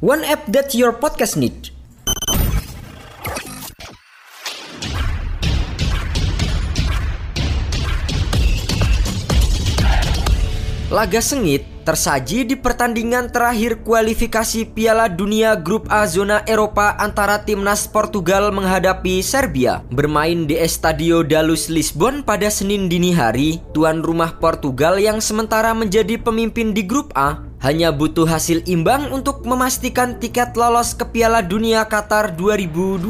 One app that your podcast need. Laga sengit tersaji di pertandingan terakhir kualifikasi Piala Dunia Grup A zona Eropa antara timnas Portugal menghadapi Serbia. Bermain di Estadio da Luz Lisbon pada Senin dini hari, tuan rumah Portugal yang sementara menjadi pemimpin di Grup A hanya butuh hasil imbang untuk memastikan tiket lolos ke Piala Dunia Qatar 2022.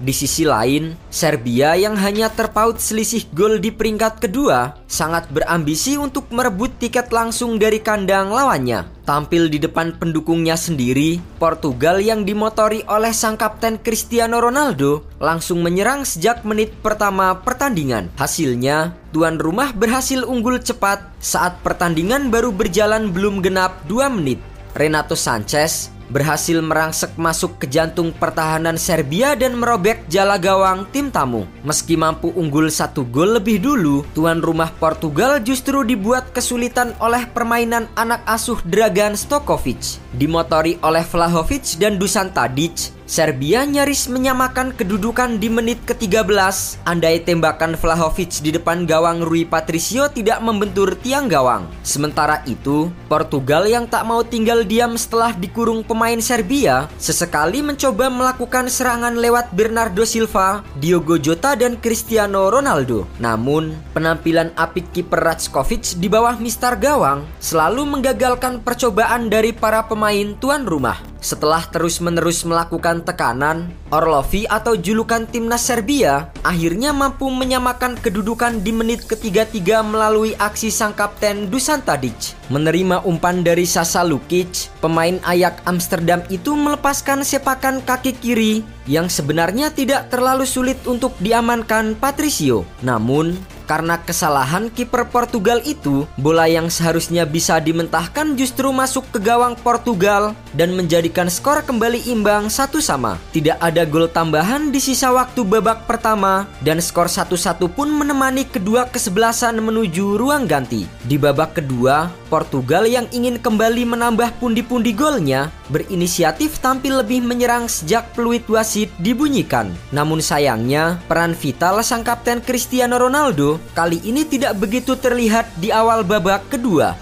Di sisi lain, Serbia yang hanya terpaut selisih gol di peringkat kedua sangat berambisi untuk merebut tiket langsung dari kandang lawannya. Tampil di depan pendukungnya sendiri, Portugal yang dimotori oleh sang kapten Cristiano Ronaldo langsung menyerang sejak menit pertama pertandingan. Hasilnya, tuan rumah berhasil unggul cepat saat pertandingan baru berjalan belum genap 2 menit. Renato Sanchez berhasil merangsek masuk ke jantung pertahanan Serbia dan merobek jala gawang tim tamu. Meski mampu unggul satu gol lebih dulu, tuan rumah Portugal justru dibuat kesulitan oleh permainan anak asuh Dragan Stokovic. Dimotori oleh Vlahovic dan Dusan Tadic, Serbia nyaris menyamakan kedudukan di menit ke-13 andai tembakan Vlahovic di depan gawang Rui Patricio tidak membentur tiang gawang. Sementara itu, Portugal yang tak mau tinggal diam setelah dikurung pemain Serbia sesekali mencoba melakukan serangan lewat Bernardo Silva, Diogo Jota dan Cristiano Ronaldo. Namun, penampilan apik kiper Rajkovic di bawah mistar gawang selalu menggagalkan percobaan dari para pemain tuan rumah. Setelah terus-menerus melakukan tekanan, Orlovi atau julukan timnas Serbia akhirnya mampu menyamakan kedudukan di menit ketiga-tiga melalui aksi sang kapten Dusan Tadic. Menerima umpan dari Sasa Lukic, pemain Ayak Amsterdam itu melepaskan sepakan kaki kiri yang sebenarnya tidak terlalu sulit untuk diamankan Patricio. Namun, karena kesalahan kiper Portugal itu, bola yang seharusnya bisa dimentahkan justru masuk ke gawang Portugal dan menjadikan skor kembali imbang satu sama. Tidak ada gol tambahan di sisa waktu babak pertama dan skor satu-satu pun menemani kedua kesebelasan menuju ruang ganti. Di babak kedua, Portugal yang ingin kembali menambah pundi-pundi golnya berinisiatif tampil lebih menyerang sejak peluit wasit dibunyikan. Namun sayangnya, peran vital sang kapten Cristiano Ronaldo kali ini tidak begitu terlihat di awal babak kedua.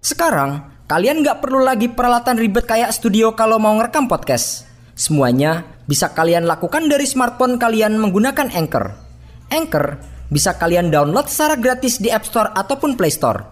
Sekarang, kalian nggak perlu lagi peralatan ribet kayak studio kalau mau ngerekam podcast. Semuanya bisa kalian lakukan dari smartphone kalian menggunakan Anchor. Anchor bisa kalian download secara gratis di App Store ataupun Play Store.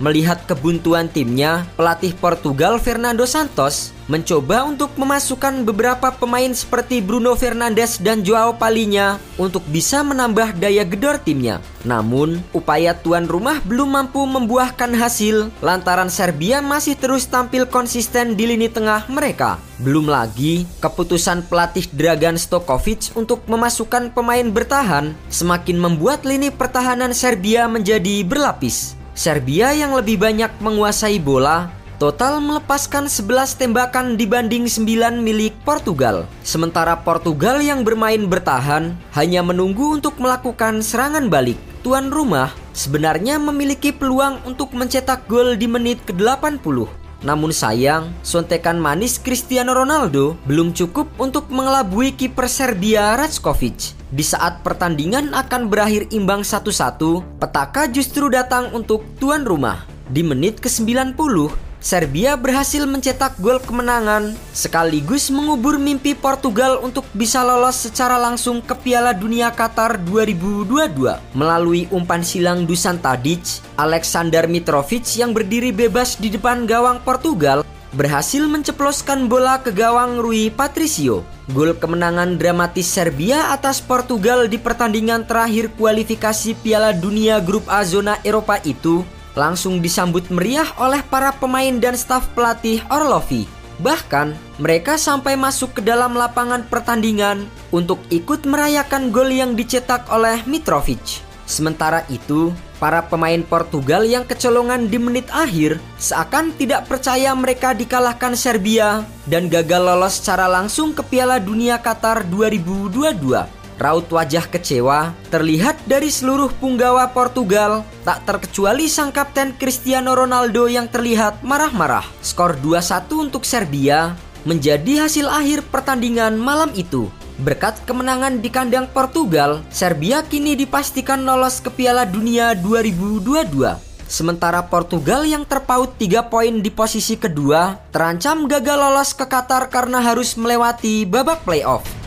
Melihat kebuntuan timnya, pelatih Portugal Fernando Santos mencoba untuk memasukkan beberapa pemain seperti Bruno Fernandes dan Joao Palinya untuk bisa menambah daya gedor timnya. Namun, upaya tuan rumah belum mampu membuahkan hasil lantaran Serbia masih terus tampil konsisten di lini tengah mereka. Belum lagi, keputusan pelatih Dragan Stokovic untuk memasukkan pemain bertahan semakin membuat lini pertahanan Serbia menjadi berlapis. Serbia yang lebih banyak menguasai bola total melepaskan 11 tembakan dibanding 9 milik Portugal. Sementara Portugal yang bermain bertahan hanya menunggu untuk melakukan serangan balik. Tuan rumah sebenarnya memiliki peluang untuk mencetak gol di menit ke-80. Namun sayang, sontekan manis Cristiano Ronaldo belum cukup untuk mengelabui kiper Serbia Rajkovic. Di saat pertandingan akan berakhir imbang satu-satu, petaka justru datang untuk tuan rumah. Di menit ke-90, Serbia berhasil mencetak gol kemenangan sekaligus mengubur mimpi Portugal untuk bisa lolos secara langsung ke Piala Dunia Qatar 2022 melalui umpan silang Dusan Tadic, Alexander Mitrovic yang berdiri bebas di depan gawang Portugal berhasil menceploskan bola ke gawang Rui Patricio. Gol kemenangan dramatis Serbia atas Portugal di pertandingan terakhir kualifikasi Piala Dunia Grup A zona Eropa itu langsung disambut meriah oleh para pemain dan staf pelatih Orlovi. Bahkan, mereka sampai masuk ke dalam lapangan pertandingan untuk ikut merayakan gol yang dicetak oleh Mitrovic. Sementara itu, para pemain Portugal yang kecolongan di menit akhir seakan tidak percaya mereka dikalahkan Serbia dan gagal lolos secara langsung ke Piala Dunia Qatar 2022. Raut wajah kecewa terlihat dari seluruh punggawa Portugal, tak terkecuali sang kapten Cristiano Ronaldo yang terlihat marah-marah. Skor 2-1 untuk Serbia menjadi hasil akhir pertandingan malam itu. Berkat kemenangan di kandang Portugal, Serbia kini dipastikan lolos ke Piala Dunia 2022. Sementara Portugal yang terpaut 3 poin di posisi kedua terancam gagal lolos ke Qatar karena harus melewati babak playoff.